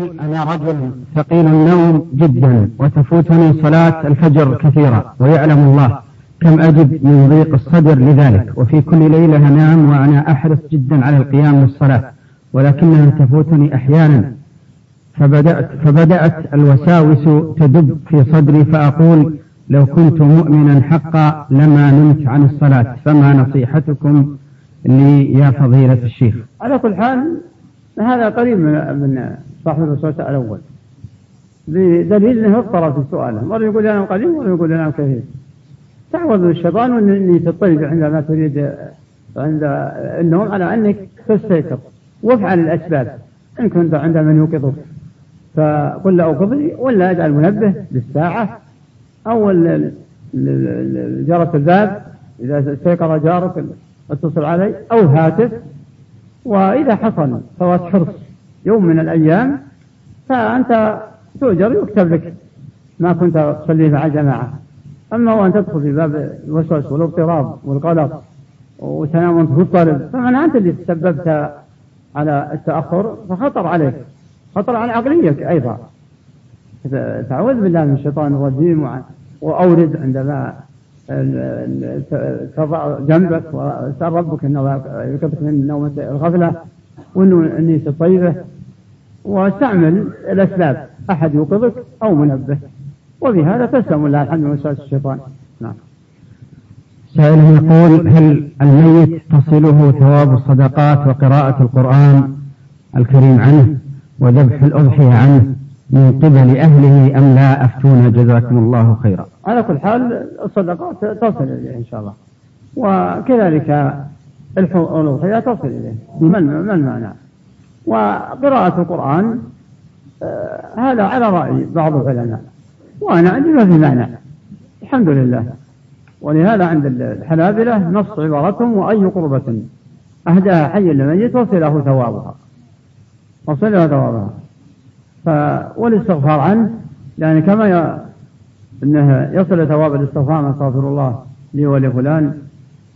أنا رجل ثقيل النوم جدا وتفوتني صلاة الفجر كثيرا ويعلم الله كم أجد من ضيق الصدر لذلك. وفي كل ليلة أنام وأنا أحرص جدا على القيام للصلاة ولكنها تفوتني أحيانا. فبدأت, فبدأت الوساوس تدب في صدري فأقول لو كنت مؤمنا حقا لما نمت عن الصلاة فما نصيحتكم لي يا فضيلة الشيخ؟ على كل حال هذا قريب من صاحب الوسواس الأول. بدليل أنه اضطرب في سؤاله. مرة يقول أنا قليل مرة يقول أنا كثير؟ تعوذ الشيطان وأني تطيب عندما تريد عند النوم على أنك تستيقظ. وافعل الأسباب إن كنت عند من يوقظك. فقل له أوقظني ولا أجعل منبه بالساعة أو جرس الباب إذا استيقظ جارك اتصل علي أو هاتف. وإذا حصل فوات حرص يوم من الأيام فأنت تؤجر يكتب لك ما كنت تصلي مع الجماعة. أما وأن تدخل في باب الوسوس والاضطراب والقلق وتنام وأنت مضطرب فمن أنت اللي تسببت على التأخر؟ فخطر عليك. خطر على عقليتك أيضا. تعوذ بالله من الشيطان الرجيم وأورد عندما تضع جنبك وسأل ربك أنه يكفك من نومة الغفلة وأنه النية الطيبة واستعمل الأسباب. أحد يوقظك أو منبه. وبهذا تسلم الله الحمد من وسواس الشيطان. نعم. سائل يقول هل الميت تصله ثواب الصدقات وقراءة القرآن الكريم عنه وذبح الأضحية عنه من قبل أهله أم لا؟ أفتونا جزاكم الله خيرا. على كل حال الصدقات تصل إليه إن شاء الله. وكذلك الأضحية تصل إليه. ما المانع وقراءة القرآن آه هذا على رأي بعض العلماء وأنا عندي ما في مانع الحمد لله. ولهذا عند الحنابلة نص عبارتهم وأي قربة أهداها حي لميت وصله ثوابها. وصله ثوابها. ف... والاستغفار عنه يعني كما ي... إنه يصل ثواب الاستغفار استغفر الله لي ولفلان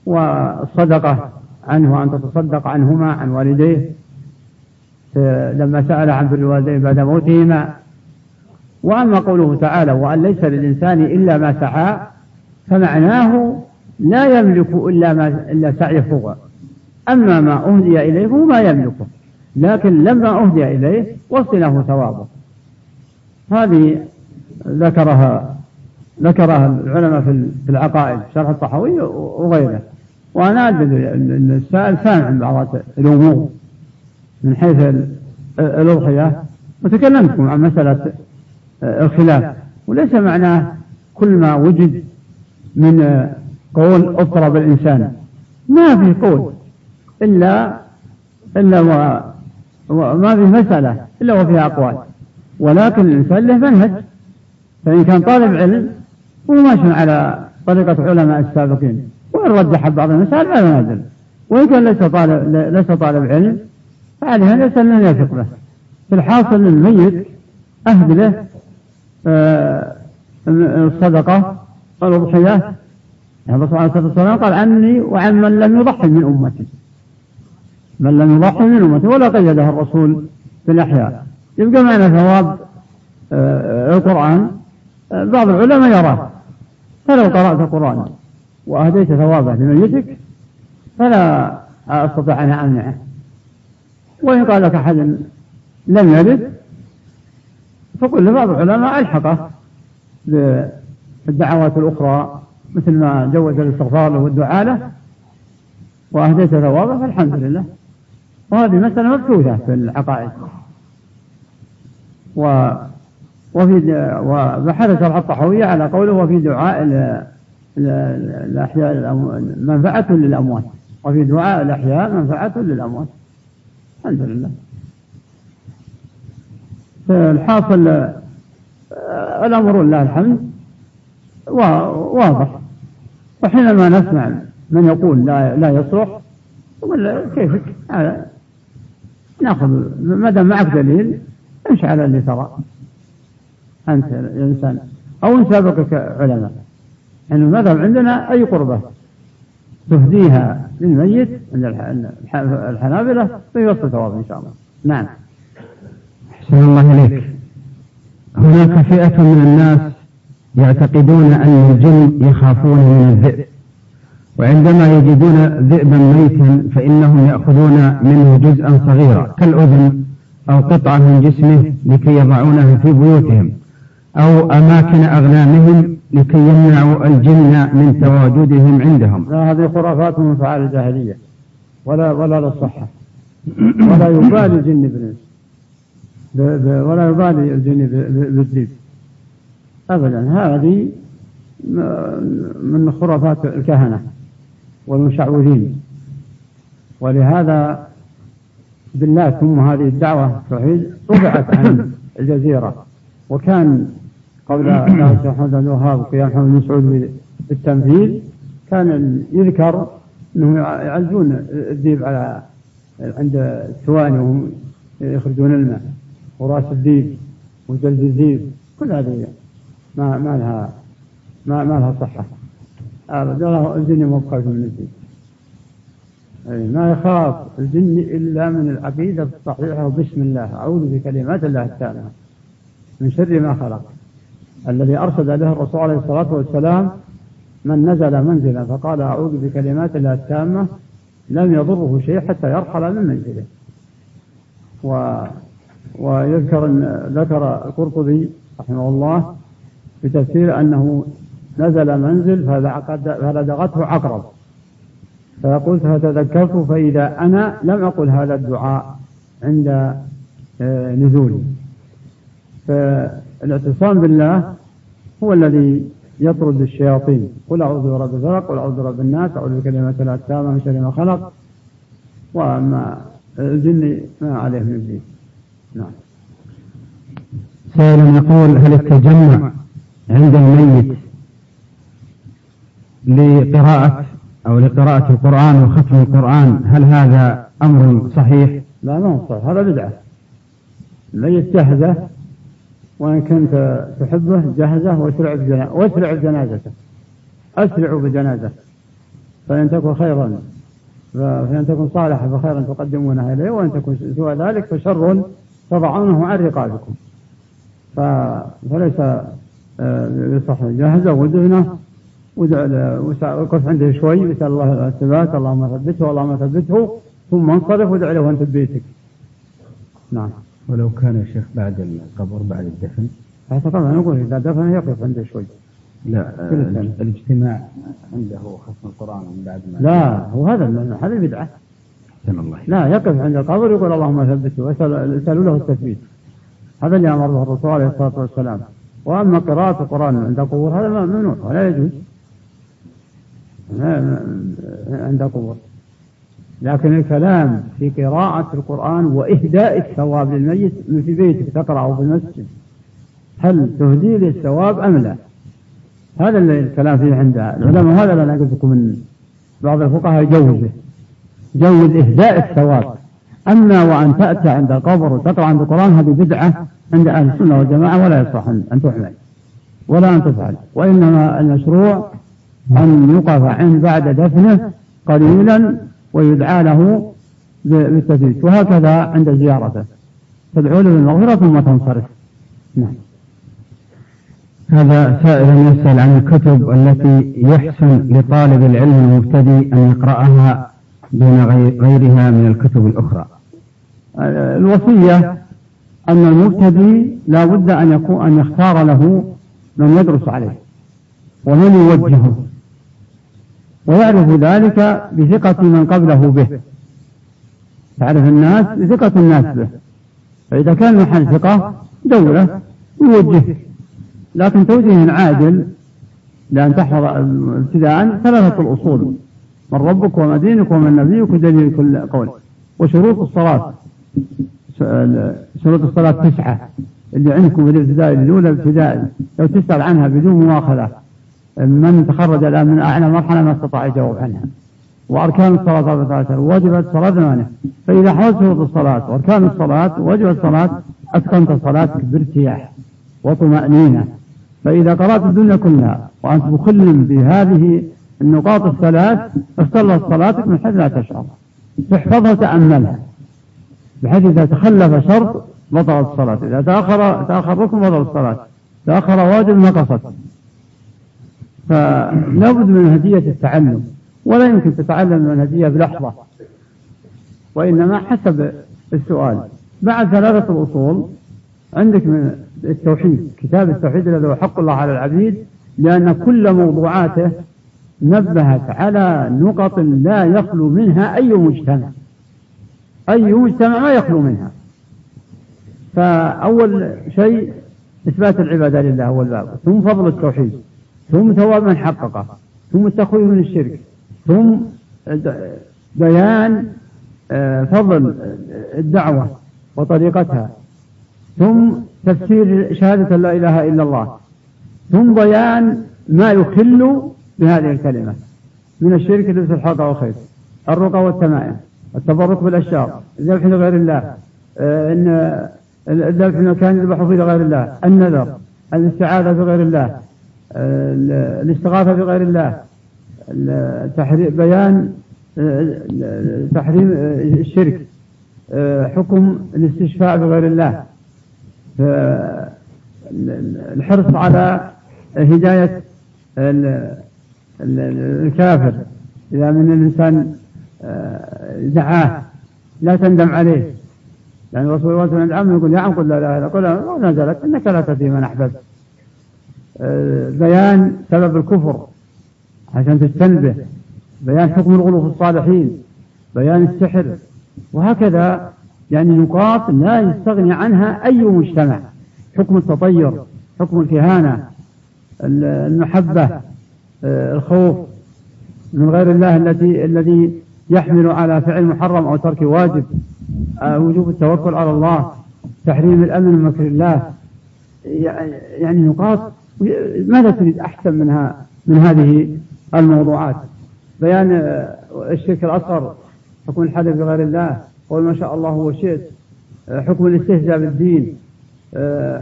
والصدقة عنه وأن تتصدق عنهما عن والديه لما سأل عن بر الوالدين بعد موتهما وأما قوله تعالى وأن ليس للإنسان إلا ما سعى فمعناه لا يملك إلا ما إلا سعيه هو. أما ما أهدي إليه هو ما يملكه لكن لما أهدي إليه وصله ثوابه. هذه ذكرها ذكرها العلماء في العقائد شرح الطحاوي وغيره. وأنا أدري السائل فاهم عن بعض الأمور. من حيث الأضحية. وتكلمتكم عن مسألة الخلاف. وليس معناه كل ما وجد من قول أضطرب الإنسان. ما في قول. إلا إلا وما في مسألة إلا وفيها أقوال. ولكن الإنسان له منهج. فإن كان طالب علم هو ماشي على طريقة علماء السابقين. وإن رجح بعض المسائل فلا نادر وإن كان ليس طالب ليس طالب علم فعليه أن يسأل من يثق به الحاصل الميت أهد له آه، الصدقة والأضحية الرسول عليه الصلاة والسلام قال عني وعن من لم يضحي من أمتي. من لم يضحي من أمتي ولا قيده الرسول في الأحياء. يبقى معنا ثواب آه، القرآن. آه، بعض العلماء يراه. فلو قرأت القرآن وأهديت ثوابه لميتك فلا أستطيع أن أمنعه. وإن قال لك أحد لم يرد فقل لبعض العلماء ألحقه بالدعوات الأخرى مثل ما جوز الاستغفار له والدعاء له وأهديت ثوابه فالحمد لله. وهذه مسألة مبثوثة في العقائد. و وفي وبحث شرح الطحوية على قوله وفي دعاء الأحياء منفعة للأموات. وفي دعاء الأحياء منفعة للأموات. الحمد لله. الحاصل آه، الأمر لله الحمد واضح. وحينما نسمع من يقول لا لا يصلح نقول كيفك نأخذ ما دام معك دليل امشي على اللي ترى. أنت الانسان أو ان سابقك علماء. يعني المذهب عندنا؟ أي قربة؟ تهديها للميت عند الحنابلة فيوصل ثواب إن شاء الله. نعم. أحسن الله إليك. هناك فئة من الناس يعتقدون أن الجن يخافون من الذئب وعندما يجدون ذئبا ميتا فإنهم يأخذون منه جزءا صغيرا كالأذن أو قطعة من جسمه لكي يضعونها في بيوتهم أو أماكن أغنامهم لكي يمنعوا الجن من تواجدهم عندهم. لا هذه خرافات من فعال الجاهلية. ولا ولا للصحة. ولا يبالي الجن بالإنس. ولا يبالي الجن بالذئب أبدا. هذه من خرافات الكهنة والمشعوذين. ولهذا بالله ثم هذه الدعوة التوحيد رفعت عن الجزيرة. وكان قبل الله محمد بن الوهاب وقيام محمد بن سعود بالتنفيذ كان يذكر أنهم يعزون الذيب على عند الثواني وهم يخرجون الماء وراس الذيب وجلد الذيب كل هذه ما ما لها ما, ما لها صحة. أبدا الجن مبقى من أي ما يخاف الجن إلا من العقيدة الصحيحة وبسم الله أعوذ بكلمات الله التامة من شر ما خلق. الذي أرشد له الرسول عليه الصلاة والسلام من نزل منزلا فقال أعوذ بكلمات الله التامة لم يضره شيء حتى يرحل من منزله. و ويذكر ذكر القرطبي رحمه الله في تفسير أنه نزل منزل فلدغته عقرب. فقلت فتذكرت فإذا أنا لم أقل هذا الدعاء عند آه، نزولي. فالاعتصام بالله هو الذي يطرد الشياطين. قل أعوذ برب الفلق قل أعوذ برب الناس أعوذ بكلمات الله التامة من شر ما خلق وأما الجن ما عليه من دين نعم. سائل يقول هل التجمع عند الميت لقراءة أو لقراءة القرآن وختم القرآن هل هذا أمر صحيح؟ لا ما هو صحيح. هذا بدعة. الميت جهزه وإن كنت تحبه جهزه واسرع بجنازته أسرعوا بجنازته فإن تكن خيرا فإن تكن صالحة فخيرا تقدمونها إليه وإن تكن سوى ذلك فشر تضعونه عن رقابكم فليس آه، بصح جهزه ودهنه وقف عنده شوي واسال الله الثبات اللهم ثبته اللهم ثبته ثم انصرف وادع له وانت ببيتك. نعم. ولو كان يا شيخ بعد القبر بعد الدفن طبعا نقول إذا دفن يقف عنده شوي. لا الاجتماع عنده ختم القرآن من بعد ما لا هو هذا هذا بدعه. الله لا يقف عند القبر يقول اللهم ثبته واسالوا له التثبيت. هذا اللي أمر به الرسول عليه الصلاة والسلام. وأما قراءة القرآن عند القبور هذا ممنوع ولا يجوز. عند قبور لكن الكلام في قراءة القرآن وإهداء الثواب للميت في بيتك تقرأه في المسجد هل تهدي للثواب أم لا؟ هذا الكلام فيه عند العلماء هذا أنا قلت لكم من بعض الفقهاء يجوزه جوز إهداء الثواب أما وأن تأتي عند القبر وتقرأ عند القرآن هذه بدعة عند أهل السنة والجماعة ولا يصح أن تحمل ولا أن تفعل وإنما المشروع أن يقف عند بعد دفنه قليلا ويدعى له بالتثبيت وهكذا عند زيارته. تدعو له بالمغفرة ثم تنصرف. نعم. هذا سائل يسأل عن الكتب التي يحسن لطالب العلم المبتدئ أن يقرأها دون غيرها من الكتب الأخرى. الوصية أن المبتدئ لا بد أن يكون أن يختار له من يدرس عليه ومن يوجهه. ويعرف ذلك بثقة من قبله به. تعرف الناس بثقة الناس به. فإذا كان محل ثقة دولة يوجه. لكن توجيه عادل لأن تحفظ ابتداء ثلاثة الأصول. من ربك وما دينك ومن نبيك ودليل كل قول. وشروط الصلاة. شروط الصلاة تسعة. اللي عندكم في الابتدائي الأولى ابتدائي لو تسأل عنها بدون مواخذة. من تخرج الآن من أعلى مرحلة ما استطاع يجاوب عنها. وأركان الصلاة أربعة عشر وجبت الصلاة ثمانية فإذا حوزت شروط الصلاة وأركان الصلاة وجبت الصلاة أتقنت صلاتك بارتياح وطمأنينة. فإذا قرأت الدنيا كلها وأنت مخل بهذه النقاط الثلاث اختلت صلاتك من حيث لا تشعر. تحفظها وتأملها بحيث إذا تخلف شرط بطلت الصلاة إذا تأخر تأخر ركن بطلت الصلاة تأخر واجب نقصت. فلا بد من هدية التعلم ولا يمكن تتعلم المنهجية بلحظة وإنما حسب السؤال. بعد ثلاثة الأصول عندك من التوحيد كتاب التوحيد الذي هو حق الله على العبيد لأن كل موضوعاته نبهت على نقط لا يخلو منها أي مجتمع. أي مجتمع ما يخلو منها. فأول شيء إثبات العبادة لله هو الباب ثم فضل التوحيد. ثم ثواب من حققه ثم التخويف من الشرك ثم بيان آه، فضل الدعوة وطريقتها ثم تفسير شهادة لا إله إلا الله ثم بيان ما يخل بهذه الكلمة من الشرك لبس الحلقة والخير الرقى والتمائم التبرك بالأشجار الذبح لغير الله آه، إن الذبح من كان يذبح فيه لغير الله النذر الاستعاذة بغير الله آه، الاستغاثة بغير الله بيان آه، تحريم الشرك حكم الاستشفاء بغير الله الحرص على هداية الكافر إذا من الإنسان آه، دعاه لا تندم عليه يعني الرسول صلى الله عليه وسلم يقول يا عم قل لا اله الا قل ما نزلت انك لا تهدي من احببت آه، بيان سبب الكفر عشان تجتنبه بيان حكم الغلو في الصالحين بيان السحر وهكذا يعني نقاط لا يستغني عنها أي مجتمع. حكم التطير حكم الكهانة المحبة آه، الخوف من غير الله التي الذي يحمل على فعل محرم أو ترك واجب. آه، وجوب التوكل على الله تحريم الأمن من مكر الله. يعني نقاط ماذا تريد أحسن منها من هذه الموضوعات؟ بيان آه، الشرك الأصغر حكم الحلف بغير الله قول ما شاء الله وشئت حكم الاستهزاء بالدين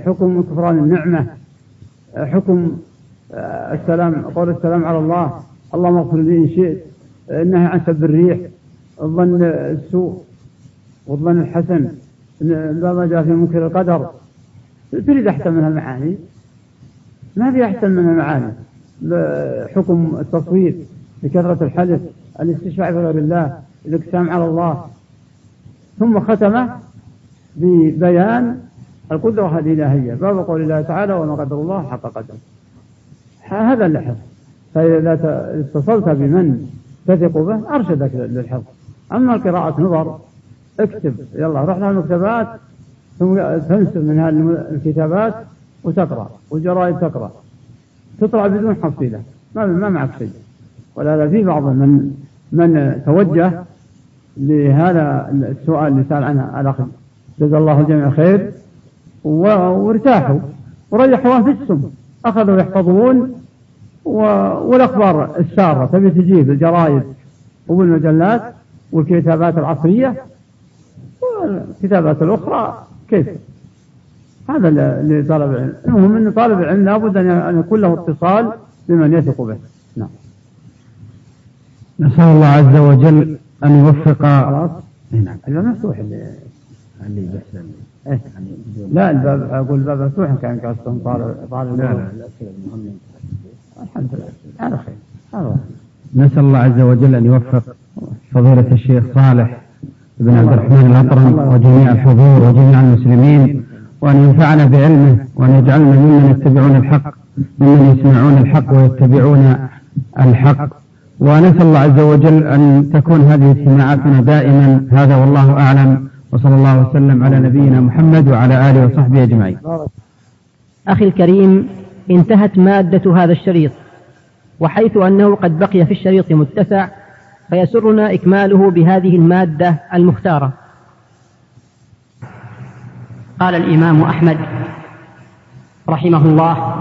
حكم كفران النعمة حكم السلام قول السلام على الله اللهم اغفر لي إن شئت النهي عن سب الريح الظن السوء والظن الحسن ما جاء في منكر القدر. تريد أحسن من المعاني؟ ما في أحسن من المعاني. حكم التصوير بكثرة الحدث الاستشفاع بغير الله الاقسام على الله. ثم ختم ببيان القدرة الإلهية. باب قول الله تعالى وما قدر الله حق قدره. هذا اللي حفظ فإذا اتصلت بمن تثق به أرشدك للحفظ أما القراءة نظر اكتب. يلا روح المكتبات ثم تنسب من هذه الكتابات. وتقرأ والجرائد تقرأ. تطلع بدون حصيلة. ما ما معك شيء. ولهذا في بعض من من توجه لهذا السؤال اللي سأل عنه الأخ جزا الله الجميع خير وارتاحوا. وريحوا أنفسهم أخذوا يحفظون والأخبار السارة. تبي تجيه بالجرائد وبالمجلات والكتابات العصرية والكتابات الأخرى كيف؟ هذا اللي طالب العلم المهم أن طالب العلم لابد أن يكون له اتصال بمن يثق به. نعم. نسأل الله عز وجل أن يوفق خلاص. نعم. الباب مفتوح اللي اللي إيه؟ لا الباب أقول الباب مفتوح كان قصدهم طالب طالب لا لا الحمد لله. على خير. نسأل الله عز وجل أن يوفق فضيلة الشيخ صالح بن عبد الرحمن الأطرم وجميع الحضور وجميع المسلمين وأن ينفعنا بعلمه وأن يجعلنا ممن يتبعون الحق ممن يسمعون الحق ويتبعون الحق. ونسأل الله عز وجل أن تكون هذه اجتماعاتنا دائما. هذا والله أعلم. وصلى الله وسلم على نبينا محمد وعلى آله وصحبه أجمعين. أخي الكريم انتهت مادة هذا الشريط. وحيث أنه قد بقي في الشريط متسع فيسرنا إكماله بهذه المادة المختارة. قال الإمام أحمد رحمه الله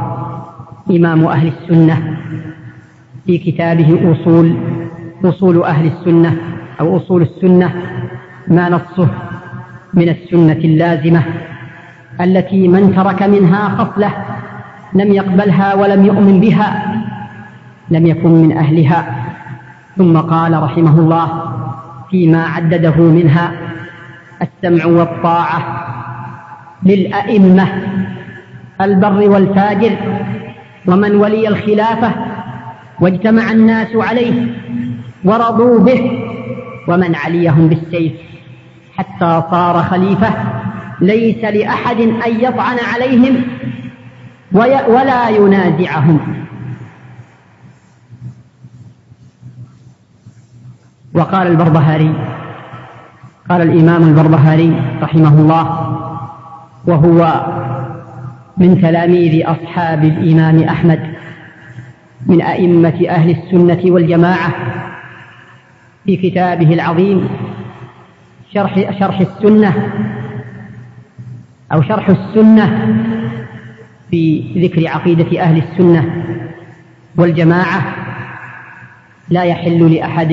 إمام أهل السنة في كتابه أصول أصول أهل السنة أو أصول السنة ما نصه من السنة اللازمة التي من ترك منها خصلة لم يقبلها ولم يؤمن بها لم يكن من أهلها. ثم قال رحمه الله فيما عدده منها السمع والطاعة للأئمة البر والفاجر ومن ولي الخلافة واجتمع الناس عليه ورضوا به ومن عليهم بالسيف. حتى صار خليفة ليس لأحد أن يطعن عليهم ولا ينازعهم. وقال البربهاري قال الإمام البربهاري رحمه الله وهو من تلاميذ أصحاب الإمام أحمد من أئمة أهل السنة والجماعة في كتابه العظيم شرح شرح السنة أو شرح السنة في ذكر عقيدة أهل السنة والجماعة. لا يحل لأحد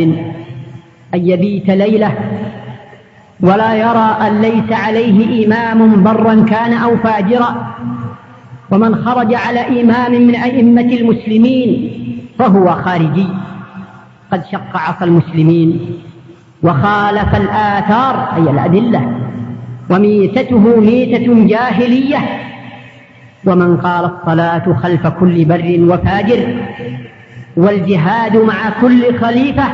أن يبيت ليلة ولا يرى أن ليس عليه إمام برا كان أو فاجرا. ومن خرج على إمام من أئمة المسلمين فهو خارجي. قد شق عصا المسلمين وخالف الآثار أي الأدلة. وميتته ميتة جاهلية. ومن قال الصلاة خلف كل بر وفاجر. والجهاد مع كل خليفة.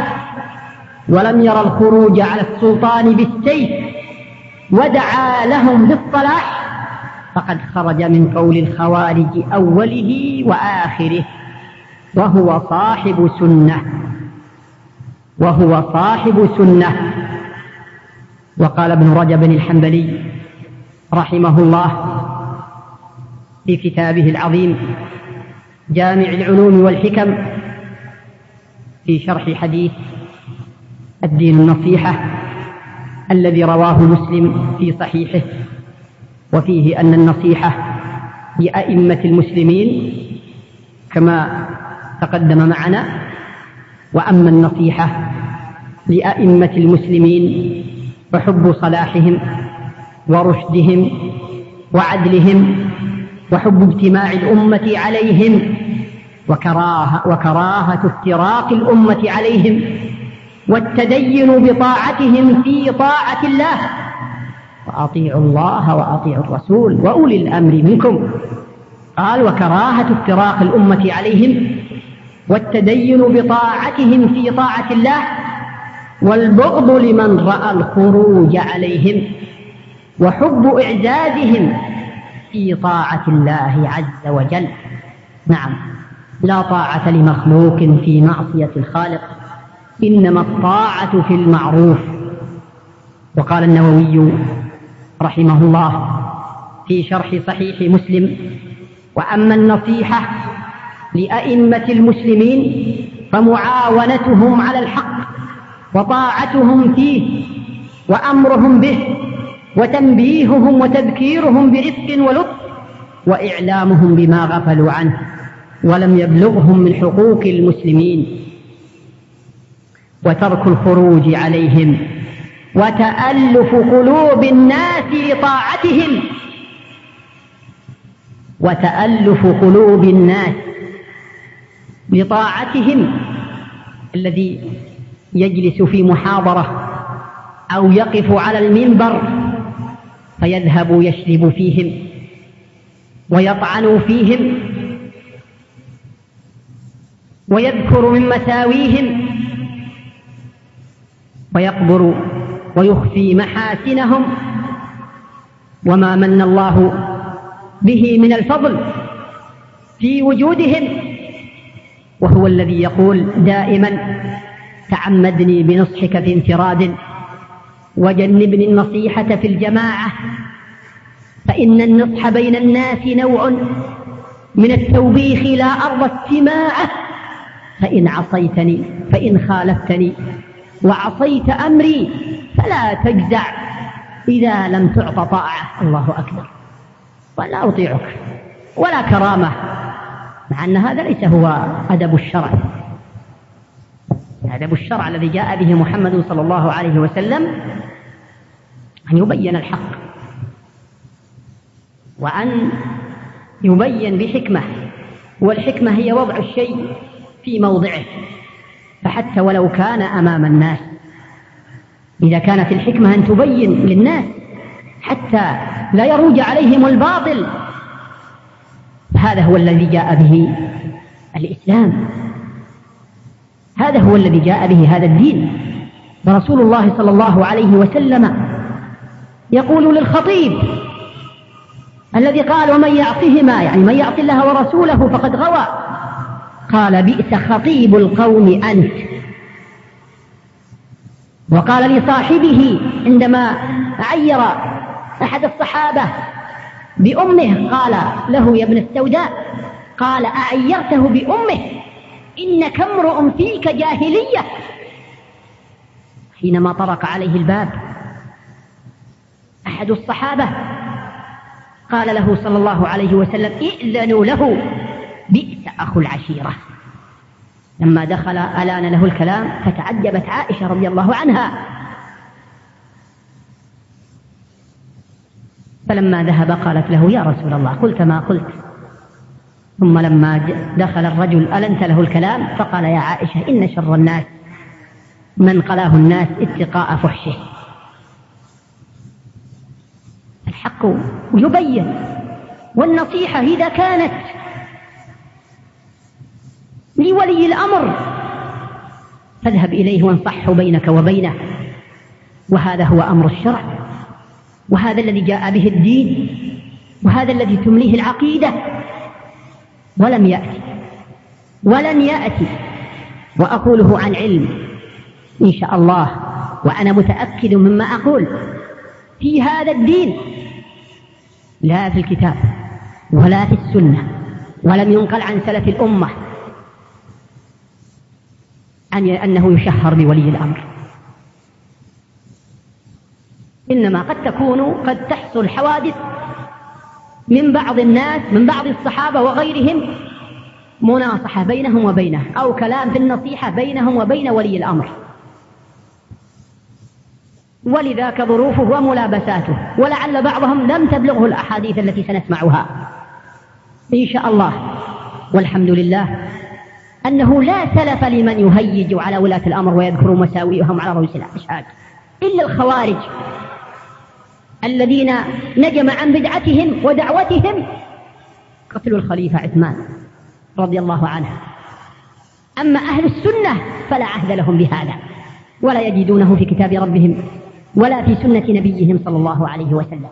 ولم ير الخروج على السلطان بالسيف ودعا لهم بالصلاح فقد خرج من قول الخوارج أوله وآخره وهو صاحب سنة وهو صاحب سنة. وقال ابن رجب الحنبلي رحمه الله في كتابه العظيم جامع العلوم والحكم في شرح حديث الدين النصيحة الذي رواه مسلم في صحيحه وفيه أن النصيحة لأئمة المسلمين كما تقدم معنا وأما النصيحة لأئمة المسلمين فحب صلاحهم ورشدهم وعدلهم وحب اجتماع الأمة عليهم وكراهة, وكراهة افتراق الأمة عليهم والتدين بطاعتهم في طاعة الله. وأطيعوا الله وأطيعوا الرسول وأولي الأمر منكم. قال وكراهة افتراق الأمة عليهم. والتدين بطاعتهم في طاعة الله. والبغض لمن رأى الخروج عليهم. وحب إعزازهم في طاعة الله عز وجل. نعم لا طاعة لمخلوق في معصية الخالق. إنما الطاعة في المعروف. وقال النووي رحمه الله في شرح صحيح مسلم وأما النصيحة لأئمة المسلمين فمعاونتهم على الحق وطاعتهم فيه وأمرهم به وتنبيههم وتذكيرهم برفق ولطف وإعلامهم بما غفلوا عنه ولم يبلغهم من حقوق المسلمين. وترك الخروج عليهم وتألف قلوب الناس لطاعتهم وتألف قلوب الناس لطاعتهم الذي يجلس في محاضرة أو يقف على المنبر فيذهب يشرب فيهم ويطعن فيهم ويذكر من مساويهم ويقبر ويخفي محاسنهم وما من الله به من الفضل في وجودهم وهو الذي يقول دائما تعمدني بنصحك في انفراد وجنبني النصيحة في الجماعة فإن النصح بين الناس نوع من التوبيخ لا أرضى استماعه فإن عصيتني فإن خالفتني وعصيت أمري فلا تجزع إذا لم تعط طاعة. الله أكبر. ولا أطيعك ولا كرامة. مع أن هذا ليس هو أدب الشرع. أدب الشرع الذي جاء به محمد صلى الله عليه وسلم أن يبين الحق. وأن يبين بحكمة. والحكمة هي وضع الشيء في موضعه. فحتى ولو كان أمام الناس. إذا كانت الحكمة أن تبين للناس حتى لا يروج عليهم الباطل. هذا هو الذي جاء به الإسلام. هذا هو الذي جاء به هذا الدين. ورسول الله صلى الله عليه وسلم يقول للخطيب الذي قال ومن يعصهما يعني من يعص الله ورسوله فقد غوى. قال بئس خطيب القوم أنت. وقال لصاحبه عندما عير أحد الصحابة بأمه قال له يا ابن السوداء قال أعيرته بأمه إنك امرؤ فيك جاهلية. حينما طرق عليه الباب أحد الصحابة قال له صلى الله عليه وسلم ائذنوا له. أخو العشيرة. لما دخل ألآن له الكلام فتعجبت عائشة رضي الله عنها. فلما ذهب قالت له يا رسول الله قلت ما قلت. ثم لما دخل الرجل ألنت له الكلام؟ فقال يا عائشة إن شر الناس من قلاه الناس اتقاء فحشه. الحق يبين والنصيحة إذا كانت لولي الأمر. فاذهب إليه وانصحه بينك وبينه. وهذا هو أمر الشرع. وهذا الذي جاء به الدين. وهذا الذي تمليه العقيدة. ولم يأتي. ولن يأتي. وأقوله عن علم. إن شاء الله. وأنا متأكد مما أقول. في هذا الدين. لا في الكتاب. ولا في السنة. ولم ينقل عن سلف الأمة. أن أنه يشهر بولي الأمر. إنما قد تكون قد تحصل حوادث من بعض الناس من بعض الصحابة وغيرهم مناصحة بينهم وبينه أو كلام في النصيحة بينهم وبين ولي الأمر. ولذاك ظروفه وملابساته ولعل بعضهم لم تبلغه الأحاديث التي سنسمعها. إن شاء الله والحمد لله أنه لا سلف لمن يهيج على ولاة الأمر ويذكر مساوئهم على رؤوس الأشهاد. إلا الخوارج الذين نجم عن بدعتهم ودعوتهم قتل الخليفة عثمان رضي الله عنه. أما أهل السنة فلا عهد لهم بهذا ولا يجدونه في كتاب ربهم ولا في سنة نبيهم صلى الله عليه وسلم.